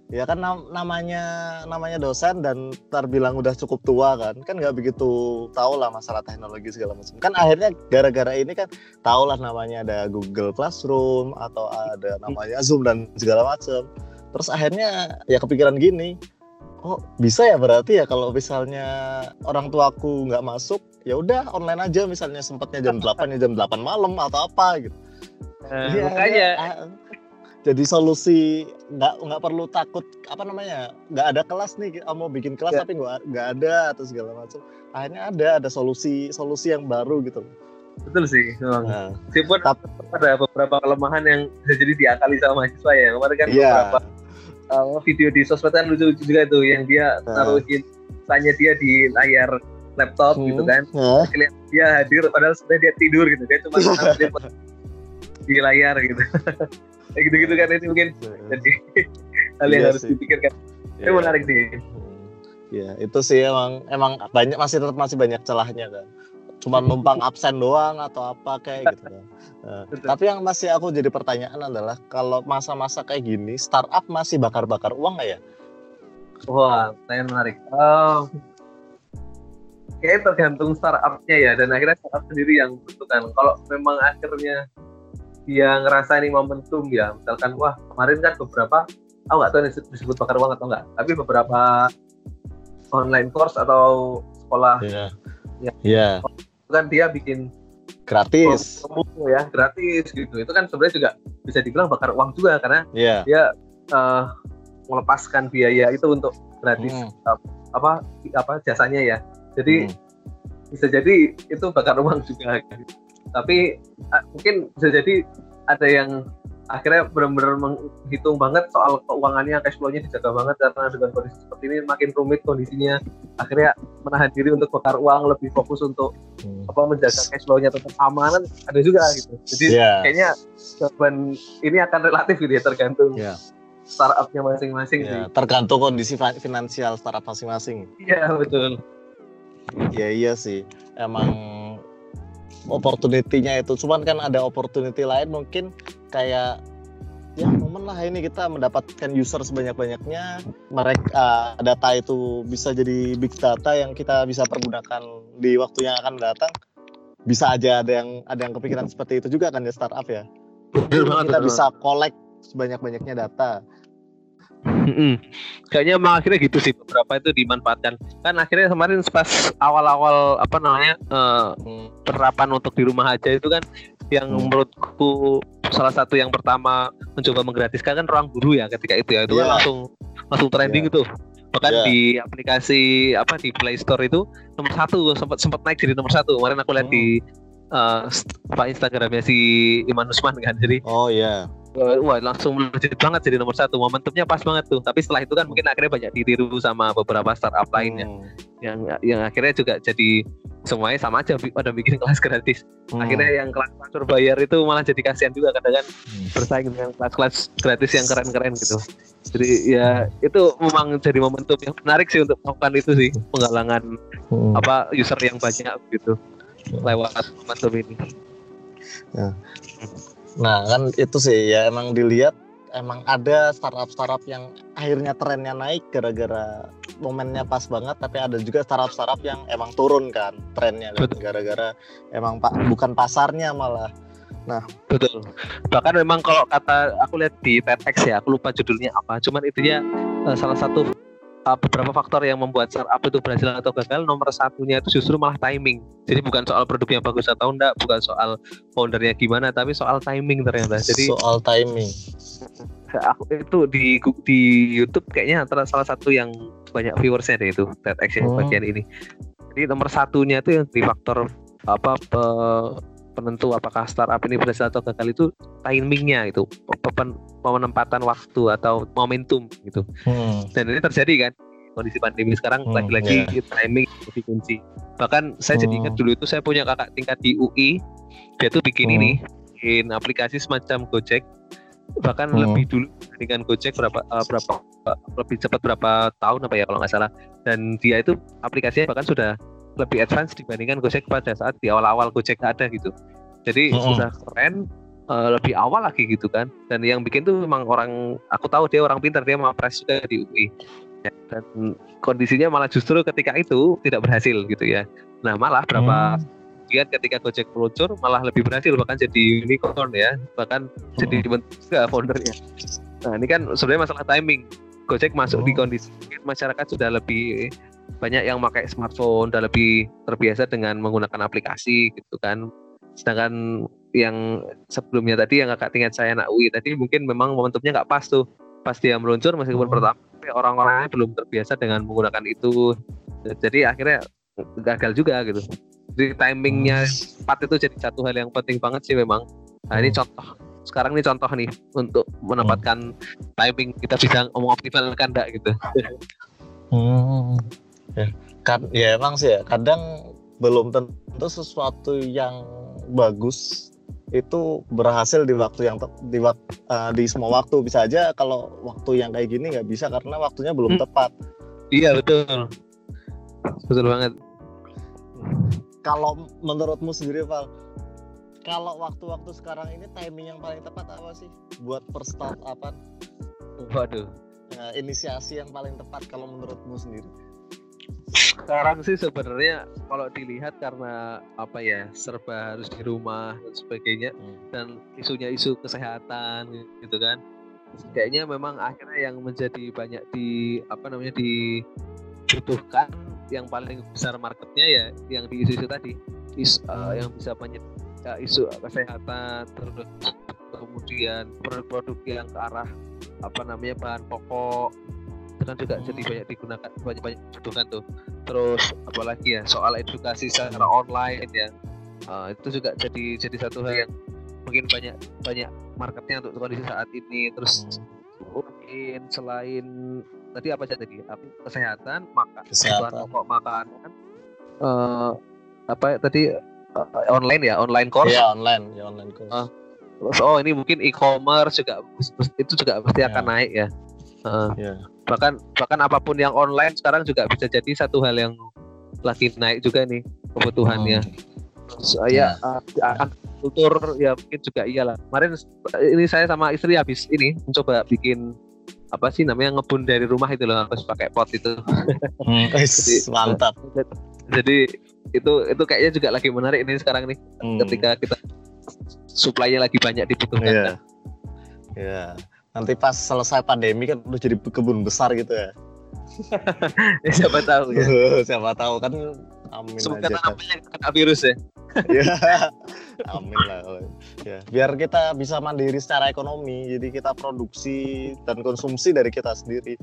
ya kan nam namanya namanya dosen dan terbilang udah cukup tua kan, kan nggak begitu tahu lah masalah teknologi segala macam. Kan akhirnya gara-gara ini kan tahu lah namanya ada Google Classroom atau ada namanya Zoom dan segala macam. Terus akhirnya ya kepikiran gini, oh bisa ya berarti ya kalau misalnya orang tua aku nggak masuk ya udah online aja misalnya sempatnya jam 8 ya jam 8 malam atau apa gitu. Uh, ya, makanya ya, jadi solusi nggak nggak perlu takut apa namanya nggak ada kelas nih mau bikin kelas ya. tapi nggak nggak ada atau segala macam akhirnya ada ada solusi solusi yang baru gitu betul sih memang nah, meskipun ada beberapa kelemahan yang bisa jadi diakali sama mahasiswa ya kemarin kan ya. beberapa uh, video di sosmed kan lucu-lucu juga tuh yang dia uh. naruhin tanya dia di layar laptop hmm. gitu kan uh. kelihatan dia hadir padahal sebenarnya dia tidur gitu dia cuma di layar gitu gitu-gitu kan itu mungkin jadi hal yang iya harus sih. dipikirkan itu yeah. menarik sih ya itu sih emang emang banyak masih tetap masih banyak celahnya kan cuma numpang absen doang atau apa kayak gitu kan. Nah, tapi yang masih aku jadi pertanyaan adalah kalau masa-masa kayak gini startup masih bakar-bakar uang nggak ya? Wah, saya menarik. Um, kayaknya tergantung startupnya ya dan akhirnya startup sendiri yang menentukan. Kalau memang akhirnya dia ngerasa ini momentum ya, misalkan wah kemarin kan beberapa, aku nggak tahu ini disebut bakar uang atau enggak, tapi beberapa online course atau sekolah yeah. ya yeah. kan dia bikin gratis ya gratis gitu itu kan sebenarnya juga bisa dibilang bakar uang juga karena yeah. dia uh, melepaskan biaya itu untuk gratis hmm. uh, apa apa jasanya ya jadi hmm. bisa jadi itu bakar uang juga tapi uh, mungkin bisa jadi ada yang akhirnya benar-benar menghitung banget soal keuangannya cash flow-nya dijaga banget karena dengan kondisi seperti ini makin rumit kondisinya akhirnya menahan diri untuk bakar uang lebih fokus untuk hmm. apa menjaga cash flow-nya tetap aman ada juga gitu jadi yeah. kayaknya jawaban ini akan relatif gitu ya tergantung yeah. startupnya masing-masing yeah, sih tergantung kondisi finansial startup masing-masing iya yeah, betul iya iya sih emang opportunity-nya itu. Cuman kan ada opportunity lain mungkin kayak ya momen lah ini kita mendapatkan user sebanyak-banyaknya. Mereka uh, data itu bisa jadi big data yang kita bisa pergunakan di waktu yang akan datang. Bisa aja ada yang ada yang kepikiran seperti itu juga kan ya startup ya. Kita bisa collect sebanyak-banyaknya data Mm-hmm. Kayaknya emang akhirnya gitu sih beberapa itu dimanfaatkan. Kan akhirnya kemarin pas awal-awal apa namanya uh, terapan untuk di rumah aja itu kan yang hmm. menurutku salah satu yang pertama mencoba menggratiskan kan ruang guru ya ketika itu ya itu yeah. kan iya. langsung langsung trending yeah. itu bahkan yeah. di aplikasi apa di Play Store itu nomor satu sempat sempat naik jadi nomor satu kemarin aku lihat hmm. di uh, apa Instagramnya si Iman Usman kan jadi oh iya yeah wah langsung melejit banget jadi nomor satu momentumnya pas banget tuh tapi setelah itu kan mungkin akhirnya banyak ditiru sama beberapa startup lainnya hmm. yang yang akhirnya juga jadi semuanya sama aja pada bikin kelas gratis hmm. akhirnya yang kelas-kelas berbayar itu malah jadi kasihan juga kadang kan hmm. bersaing dengan kelas-kelas gratis yang keren-keren gitu jadi ya itu memang jadi momentum yang menarik sih untuk melakukan itu sih penggalangan hmm. apa user yang banyak gitu lewat momentum ini ya. Nah kan itu sih ya emang dilihat emang ada startup-startup yang akhirnya trennya naik gara-gara momennya pas banget tapi ada juga startup-startup yang emang turun kan trennya kan gara-gara emang pak bukan pasarnya malah. Nah. Betul. Bahkan memang kalau kata aku lihat di TEDx ya aku lupa judulnya apa cuman itu ya salah satu uh, beberapa faktor yang membuat startup itu berhasil atau gagal nomor satunya itu justru malah timing. Jadi bukan soal produknya bagus atau enggak bukan soal foundernya gimana tapi soal timing ternyata. Jadi soal timing. Aku itu di di YouTube kayaknya antara salah satu yang banyak viewersnya deh itu TEDx yang hmm. bagian ini. Jadi nomor satunya itu yang di faktor apa pe, penentu apakah startup ini berhasil atau gagal itu timingnya itu penempatan waktu atau momentum gitu hmm. dan ini terjadi kan kondisi pandemi sekarang hmm, lagi-lagi yeah. timing jadi kunci bahkan saya hmm. jadi ingat dulu itu saya punya kakak tingkat di UI dia tuh bikin hmm. ini bikin aplikasi semacam Gojek bahkan hmm. lebih dulu dengan Gojek berapa uh, berapa lebih cepat berapa tahun apa ya kalau nggak salah dan dia itu aplikasinya bahkan sudah lebih advance dibandingkan Gojek pada saat di awal-awal Gojek ada gitu. Jadi -hmm. sudah keren uh, lebih awal lagi gitu kan. Dan yang bikin tuh memang orang aku tahu dia orang pintar dia mau press juga di UI ya, dan kondisinya malah justru ketika itu tidak berhasil gitu ya. Nah malah berapa hmm. kemudian ketika Gojek meluncur malah lebih berhasil bahkan jadi unicorn ya. Bahkan oh. jadi dibentuk juga foundernya. Nah ini kan sebenarnya masalah timing. Gojek masuk oh. di kondisi masyarakat sudah lebih banyak yang pakai smartphone dan lebih terbiasa dengan menggunakan aplikasi gitu kan. Sedangkan yang sebelumnya tadi yang kakak tingkat saya anak UI tadi mungkin memang momentumnya nggak pas tuh. Pas dia meluncur meskipun oh. pertama orang-orangnya belum terbiasa dengan menggunakan itu. Jadi akhirnya gagal juga gitu. Jadi timingnya empat itu jadi satu hal yang penting banget sih memang. Nah ini hmm. contoh. Sekarang ini contoh nih untuk menempatkan timing. Kita bisa ngomong optimal kan enggak gitu. Hmm. Ya, kan ya emang sih ya kadang belum tentu sesuatu yang bagus itu berhasil di waktu yang di uh, di semua waktu. Bisa aja kalau waktu yang kayak gini nggak bisa karena waktunya belum hmm. tepat. Iya betul. Betul banget. Kalau menurutmu sendiri Val kalau waktu-waktu sekarang ini timing yang paling tepat apa sih buat per startupan waduh. Nah, inisiasi yang paling tepat kalau menurutmu sendiri sekarang sih sebenarnya kalau dilihat karena apa ya serba harus di rumah dan sebagainya hmm. dan isunya isu kesehatan gitu kan kayaknya memang akhirnya yang menjadi banyak di apa namanya dibutuhkan yang paling besar marketnya ya yang di isu-isu tadi is, uh, yang bisa banyak ya, isu kesehatan terus kemudian produk-produk yang ke arah apa namanya bahan pokok kan juga jadi banyak digunakan banyak banyak dibutuhkan tuh. Terus apalagi ya soal edukasi secara online ya. Uh, itu juga jadi jadi satu hal yang mungkin banyak banyak marketnya untuk kondisi saat ini. Terus hmm. mungkin selain tadi apa aja tadi? Kesehatan makan kesehatan. pokok makanan uh, apa tadi uh, online ya? Online course? Ya online. Ya online course. Uh, oh ini mungkin e-commerce juga itu juga pasti yeah. akan naik ya. Uh, yeah. Bahkan bahkan apa pun yang online sekarang juga bisa jadi satu hal yang lagi naik juga nih kebutuhannya oh. saya yeah. uh, kultur ya mungkin juga iyalah kemarin ini saya sama istri habis ini mencoba bikin apa sih namanya ngebun dari rumah itu loh harus pakai pot itu hmm, jadi, mantap jadi itu itu kayaknya juga lagi menarik ini sekarang nih hmm. ketika kita suplainya lagi banyak dibutuhkan yeah. kan yeah. Nanti pas selesai pandemi kan udah jadi kebun besar gitu ya. Ya siapa tahu ya. Siapa tahu kan amin semoga aja kan. kena virus ya. Ya amin lah ya biar kita bisa mandiri secara ekonomi jadi kita produksi dan konsumsi dari kita sendiri.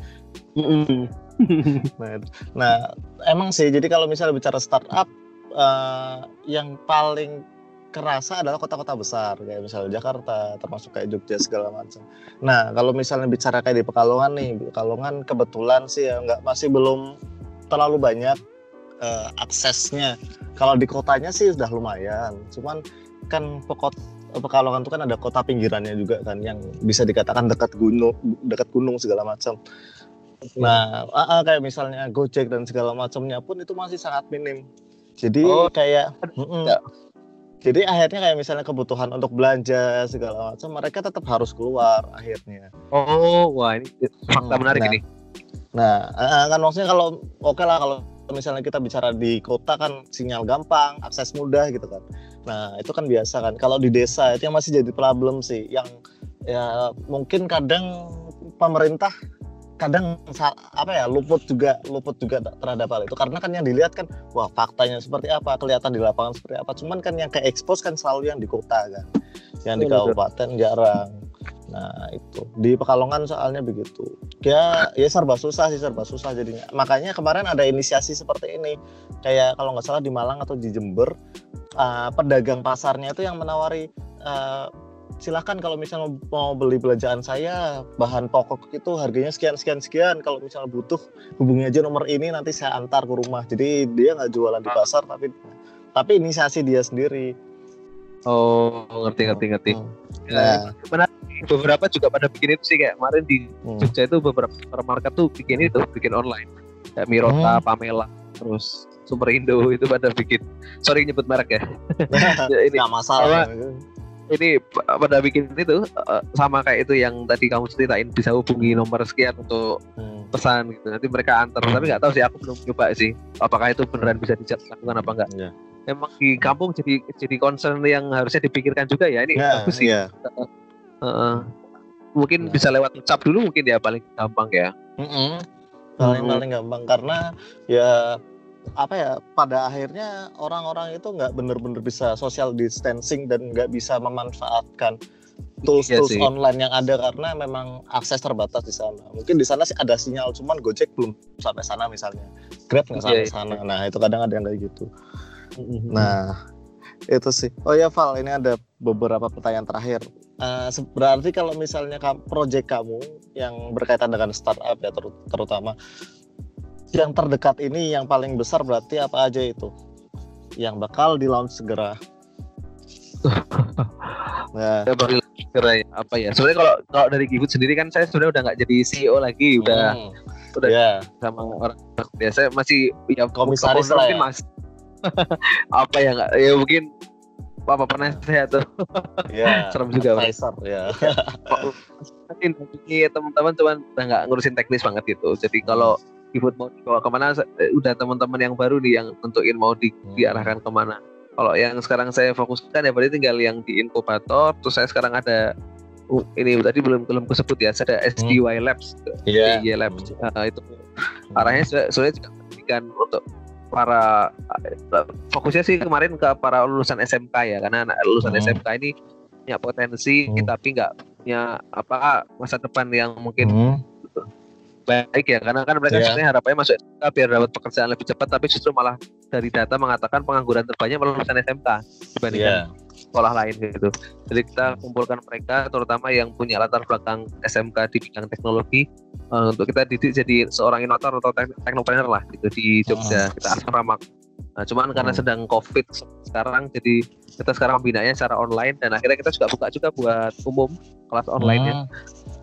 Nah, nah emang sih jadi kalau misalnya bicara startup uh, yang paling kerasa adalah kota-kota besar kayak misalnya Jakarta termasuk kayak Jogja segala macam. Nah kalau misalnya bicara kayak di Pekalongan nih, Pekalongan kebetulan sih ya nggak masih belum terlalu banyak uh, aksesnya. Kalau di kotanya sih sudah lumayan, cuman kan pokot Pekalongan itu kan ada kota pinggirannya juga kan yang bisa dikatakan dekat gunung, dekat gunung segala macam. Nah, uh, uh, kayak misalnya Gojek dan segala macamnya pun itu masih sangat minim. Jadi oh, kayak ya. Jadi akhirnya kayak misalnya kebutuhan untuk belanja segala macam mereka tetap harus keluar akhirnya. Oh, wah ini fakta menarik nah, ini. Nah, kan maksudnya kalau oke okay lah kalau misalnya kita bicara di kota kan sinyal gampang, akses mudah gitu kan. Nah itu kan biasa kan. Kalau di desa itu yang masih jadi problem sih, yang ya mungkin kadang pemerintah kadang apa ya luput juga luput juga terhadap hal itu karena kan yang dilihat kan wah faktanya seperti apa kelihatan di lapangan seperti apa cuman kan yang ke expose kan selalu yang di kota kan yang di kabupaten jarang Nah itu di Pekalongan soalnya begitu. Ya ya serba susah sih serba susah jadinya. Makanya kemarin ada inisiasi seperti ini. Kayak kalau nggak salah di Malang atau di Jember, uh, pedagang pasarnya itu yang menawari uh, silakan kalau misalnya mau beli belanjaan saya bahan pokok itu harganya sekian sekian sekian kalau misalnya butuh hubungi aja nomor ini nanti saya antar ke rumah jadi dia nggak jualan di pasar tapi tapi inisiasi dia sendiri Oh, ngerti ngerti ngerti. Hmm. Ya, benar. Beberapa juga pada bikin itu sih kayak kemarin di hmm. Jogja itu beberapa supermarket tuh bikin itu, bikin online. Kayak Mirota, hmm. Pamela, terus Super Indo itu pada bikin. Sorry nyebut merek ya. ya ini nggak masalah. Sama, ini pada bikin itu eh, sama kayak itu yang tadi kamu ceritain bisa hubungi nomor sekian untuk hmm. pesan gitu. Nanti mereka antar. Hmm. Tapi nggak tahu sih aku belum coba sih. Apakah itu beneran bisa dilakukan apa enggak? Yeah emang di kampung jadi jadi concern yang harusnya dipikirkan juga ya ini yeah, bagus sih. Yeah. Uh, uh, mungkin yeah. bisa lewat ucap dulu mungkin ya paling gampang ya. Mm -hmm. Paling paling gampang karena ya apa ya pada akhirnya orang-orang itu nggak benar-benar bisa social distancing dan nggak bisa memanfaatkan tools-tools iya online yang ada karena memang akses terbatas di sana. Mungkin di sana sih ada sinyal, cuman Gojek belum sampai sana misalnya, Grab nggak sampai yeah, sana. Yeah. Nah itu kadang ada yang kayak gitu. Mm-hmm. Nah, itu sih. Oh ya Val, ini ada beberapa pertanyaan terakhir. Uh, berarti kalau misalnya proyek kamu yang berkaitan dengan startup ya ter terutama yang terdekat ini yang paling besar berarti apa aja itu? Yang bakal di launch segera. nah. Ya, baru segera ya, apa ya? Sebenarnya kalau kalau dari Gifood sendiri kan saya sudah udah nggak jadi CEO lagi, udah hmm. udah yeah. sama orang biasa masih ya komisaris lah ya. Mas, apa ya nggak ya mungkin apa pernah saya tuh ya, serem juga advisor ya mungkin teman-teman cuman udah nggak ngurusin teknis banget gitu jadi kalau Gifood mau dibawa ke mana eh, udah teman-teman yang baru nih yang tentuin mau di, hmm. diarahkan ke mana kalau yang sekarang saya fokuskan ya berarti tinggal yang di inkubator terus saya sekarang ada uh, ini tadi belum belum disebut ya saya ada SGY hmm. Labs yeah. SGY Labs hmm. uh, itu arahnya sudah juga untuk para fokusnya sih kemarin ke para lulusan SMK ya karena anak lulusan hmm. SMK ini punya potensi hmm. tapi nggak punya apa masa depan yang mungkin hmm. Baik ya karena kan mereka yeah. sebenarnya harapannya masuk SMK biar dapat pekerjaan lebih cepat tapi justru malah dari data mengatakan pengangguran terbanyak lulusan SMK dibandingkan yeah sekolah lain gitu. Jadi kita kumpulkan mereka terutama yang punya latar belakang SMK di bidang teknologi uh, untuk kita didik jadi seorang inovator atau teknopreneur lah gitu di Jogja. Oh. Kita asrama. Nah, cuman karena oh. sedang Covid sekarang jadi kita sekarang binanya secara online dan akhirnya kita juga buka juga buat umum kelas online ya. Ya.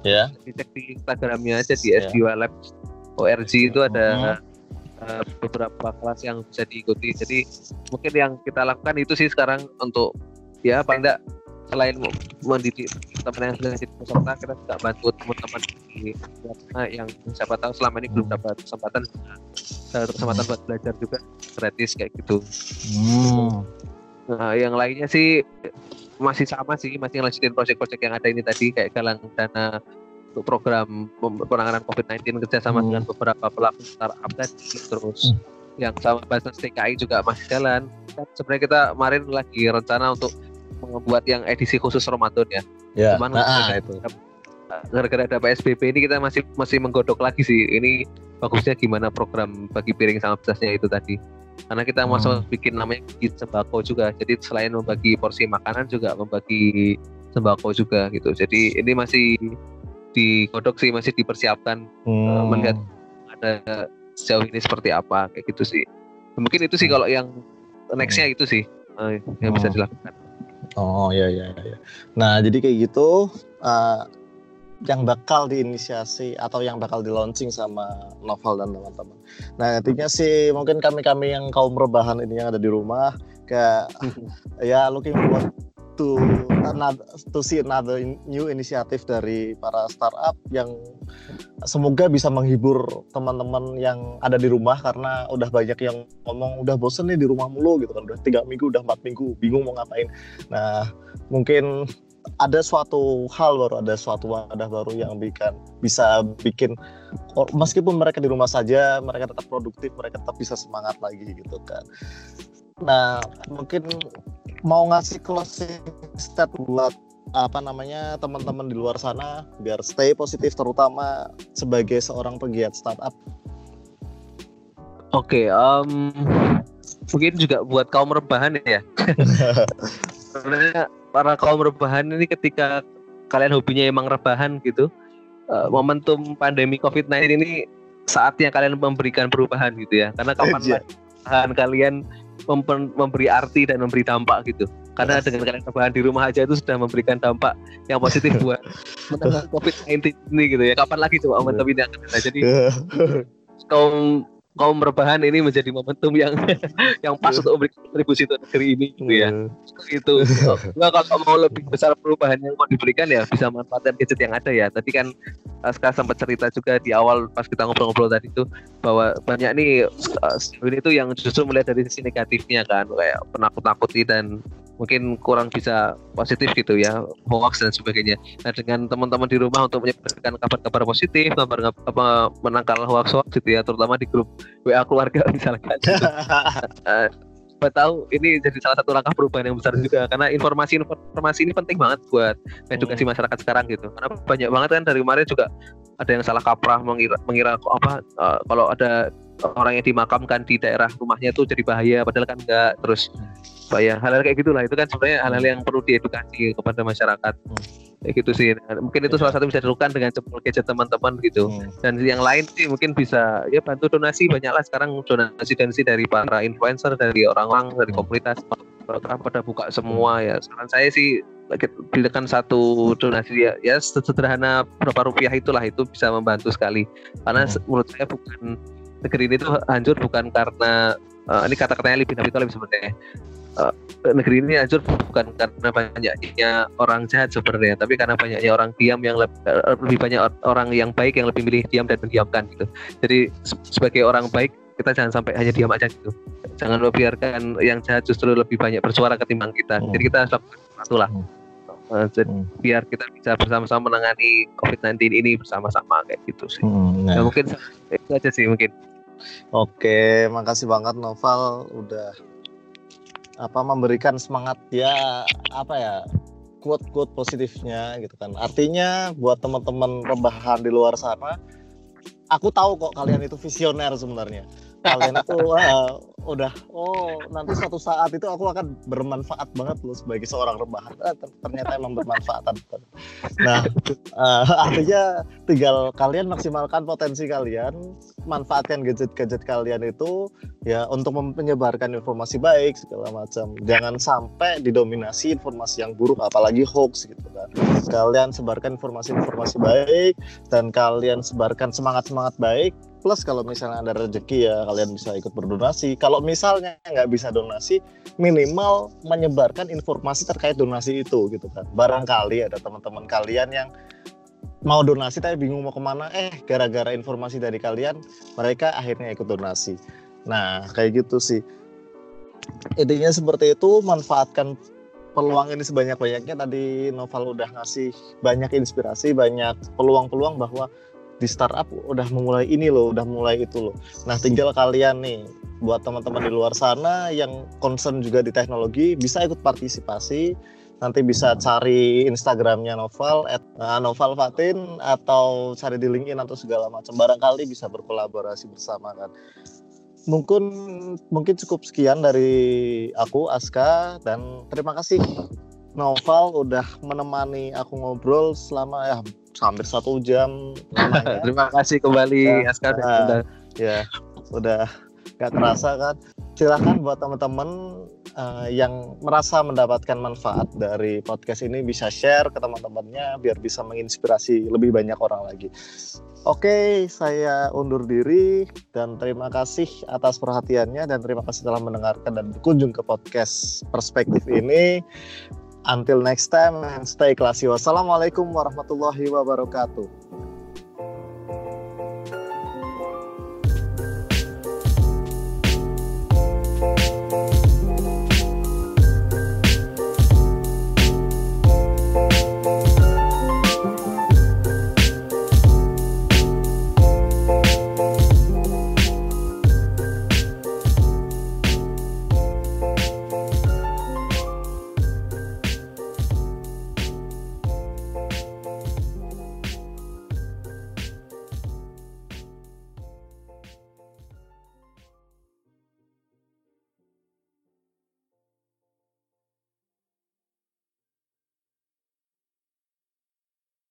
Yeah. Cek di Instagramnya aja di yeah. SDW Lab ORG itu ada uh, beberapa kelas yang bisa diikuti. Jadi mungkin yang kita lakukan itu sih sekarang untuk ya paling tidak selain mendidik teman yang sudah jadi peserta kita juga bantu teman-teman di yang siapa tahu selama ini belum hmm. dapat kesempatan kesempatan buat belajar juga gratis kayak gitu hmm. nah yang lainnya sih masih sama sih masih ngelanjutin proyek-proyek yang ada ini tadi kayak galang dana untuk program penanganan COVID-19 kerjasama hmm. dengan beberapa pelaku startup tadi terus hmm. yang sama bahasa TKI juga masih jalan sebenarnya kita kemarin lagi rencana untuk membuat yang edisi khusus Ramadan ya. Ya. Cuman nah, itu. Gara-gara ada PSBB ini kita masih masih menggodok lagi sih. Ini bagusnya gimana program bagi piring sama besarnya itu tadi. Karena kita hmm. mau bikin namanya kit sembako juga. Jadi selain membagi porsi makanan juga membagi sembako juga gitu. Jadi ini masih digodok sih, masih dipersiapkan hmm. uh, melihat ada sejauh ini seperti apa kayak gitu sih. Mungkin itu sih hmm. kalau yang nextnya itu sih uh, yang bisa hmm. dilakukan. Oh iya iya iya. Nah jadi kayak gitu uh, yang bakal diinisiasi atau yang bakal di launching sama Novel dan teman-teman. Nah intinya sih mungkin kami-kami yang kaum rebahan ini yang ada di rumah kayak ya looking forward to another, to see another new inisiatif dari para startup yang semoga bisa menghibur teman-teman yang ada di rumah karena udah banyak yang ngomong udah bosen nih di rumah mulu gitu kan udah tiga minggu udah empat minggu bingung mau ngapain nah mungkin ada suatu hal baru ada suatu wadah baru yang bikin bisa bikin meskipun mereka di rumah saja mereka tetap produktif mereka tetap bisa semangat lagi gitu kan nah mungkin mau ngasih closing stat buat apa namanya teman-teman di luar sana biar stay positif terutama sebagai seorang pegiat startup. Oke, okay, um, mungkin juga buat kaum rebahan ya. Sebenarnya para kaum rebahan ini ketika kalian hobinya emang rebahan gitu, uh, momentum pandemi COVID-19 ini saatnya kalian memberikan perubahan gitu ya. Karena kapan yeah. kalian memberi arti dan memberi dampak gitu karena yes. dengan kalian rebahan di rumah aja itu sudah memberikan dampak yang positif buat COVID-19 ini gitu ya kapan lagi coba momentum ini akan ada jadi kaum kaum rebahan ini menjadi momentum yang yang pas untuk memberikan kontribusi untuk negeri ini gitu ya. Hmm. Itu. Nah, kalau mau lebih besar perubahan yang mau diberikan ya bisa manfaatkan gadget yang ada ya. Tadi kan Aska sempat cerita juga di awal pas kita ngobrol-ngobrol tadi itu bahwa banyak nih uh, ini tuh yang justru melihat dari sisi negatifnya kan kayak penakut-nakuti dan mungkin kurang bisa positif gitu ya hoax dan sebagainya. Nah dengan teman-teman di rumah untuk menyebarkan kabar-kabar positif, kabar apa menangkal hoax hoax gitu ya, terutama di grup WA keluarga misalkan. uh, tahu ini jadi salah satu langkah perubahan yang besar juga karena informasi informasi ini penting banget buat edukasi hmm. masyarakat sekarang gitu karena banyak banget kan dari kemarin juga ada yang salah kaprah mengira mengira apa uh, kalau ada orang yang dimakamkan di daerah rumahnya itu jadi bahaya padahal kan enggak terus bahaya hal-hal kayak gitulah. Itu kan sebenarnya hal-hal yang perlu diedukasi kepada masyarakat. Hmm. kayak gitu sih. Mungkin itu salah satu bisa dilakukan dengan jempol gadget teman-teman gitu. Hmm. dan yang lain sih mungkin bisa ya bantu donasi banyaklah sekarang donasi donasi dari para influencer dari orang-orang dari hmm. komunitas program pada buka semua ya. Saran saya sih belikan satu donasi ya ya sederhana berapa rupiah itulah. Itu bisa membantu sekali. Karena hmm. menurut saya bukan negeri ini tuh hancur bukan karena uh, ini kata-katanya lebih Nabi lebih sebenarnya uh, negeri ini hancur bukan karena banyaknya orang jahat sebenarnya tapi karena banyaknya orang diam yang lebih, uh, lebih banyak orang yang baik yang lebih milih diam dan mendiamkan gitu jadi sebagai orang baik kita jangan sampai hanya diam aja gitu jangan membiarkan yang jahat justru lebih banyak bersuara ketimbang kita hmm. jadi kita harus lakukan sesuatu lah hmm. Uh, jadi hmm. biar kita bisa bersama-sama menangani COVID-19 ini bersama-sama kayak gitu sih. Hmm, nah. ya, mungkin itu aja sih mungkin. Oke, makasih banget Noval udah apa memberikan semangat ya apa ya quote-quote positifnya gitu kan. Artinya buat teman-teman rebahan di luar sana, aku tahu kok kalian itu visioner sebenarnya kalian itu uh, udah oh nanti suatu saat itu aku akan bermanfaat banget loh sebagai seorang rebahan eh, ternyata emang bermanfaat nah uh, artinya tinggal kalian maksimalkan potensi kalian manfaatkan gadget-gadget kalian itu ya untuk menyebarkan informasi baik segala macam. Jangan sampai didominasi informasi yang buruk apalagi hoax gitu kan. Kalian sebarkan informasi-informasi baik dan kalian sebarkan semangat-semangat baik plus kalau misalnya ada rezeki ya kalian bisa ikut berdonasi. Kalau misalnya nggak bisa donasi minimal menyebarkan informasi terkait donasi itu gitu kan. Barangkali ada teman-teman kalian yang mau donasi tapi bingung mau ke mana eh gara-gara informasi dari kalian mereka akhirnya ikut donasi. Nah kayak gitu sih. Intinya seperti itu manfaatkan peluang ini sebanyak-banyaknya. Tadi Noval udah ngasih banyak inspirasi banyak peluang-peluang bahwa di startup udah memulai ini loh, udah mulai itu loh. Nah, tinggal kalian nih buat teman-teman di luar sana yang concern juga di teknologi bisa ikut partisipasi. Nanti bisa cari Instagramnya Novel, at, uh, Fatin atau cari di LinkedIn atau segala macam. Barangkali bisa berkolaborasi bersama kan. Mungkin mungkin cukup sekian dari aku Aska dan terima kasih Novel udah menemani aku ngobrol selama ya hampir satu jam. Terima kasih kembali ya, Askar. Uh, udah, ya, udah gak terasa kan. Silahkan buat teman-teman uh, yang merasa mendapatkan manfaat dari podcast ini bisa share ke teman-temannya biar bisa menginspirasi lebih banyak orang lagi. Oke, saya undur diri dan terima kasih atas perhatiannya dan terima kasih telah mendengarkan dan berkunjung ke podcast Perspektif ini. Until next time and stay classy. Wassalamualaikum warahmatullahi wabarakatuh.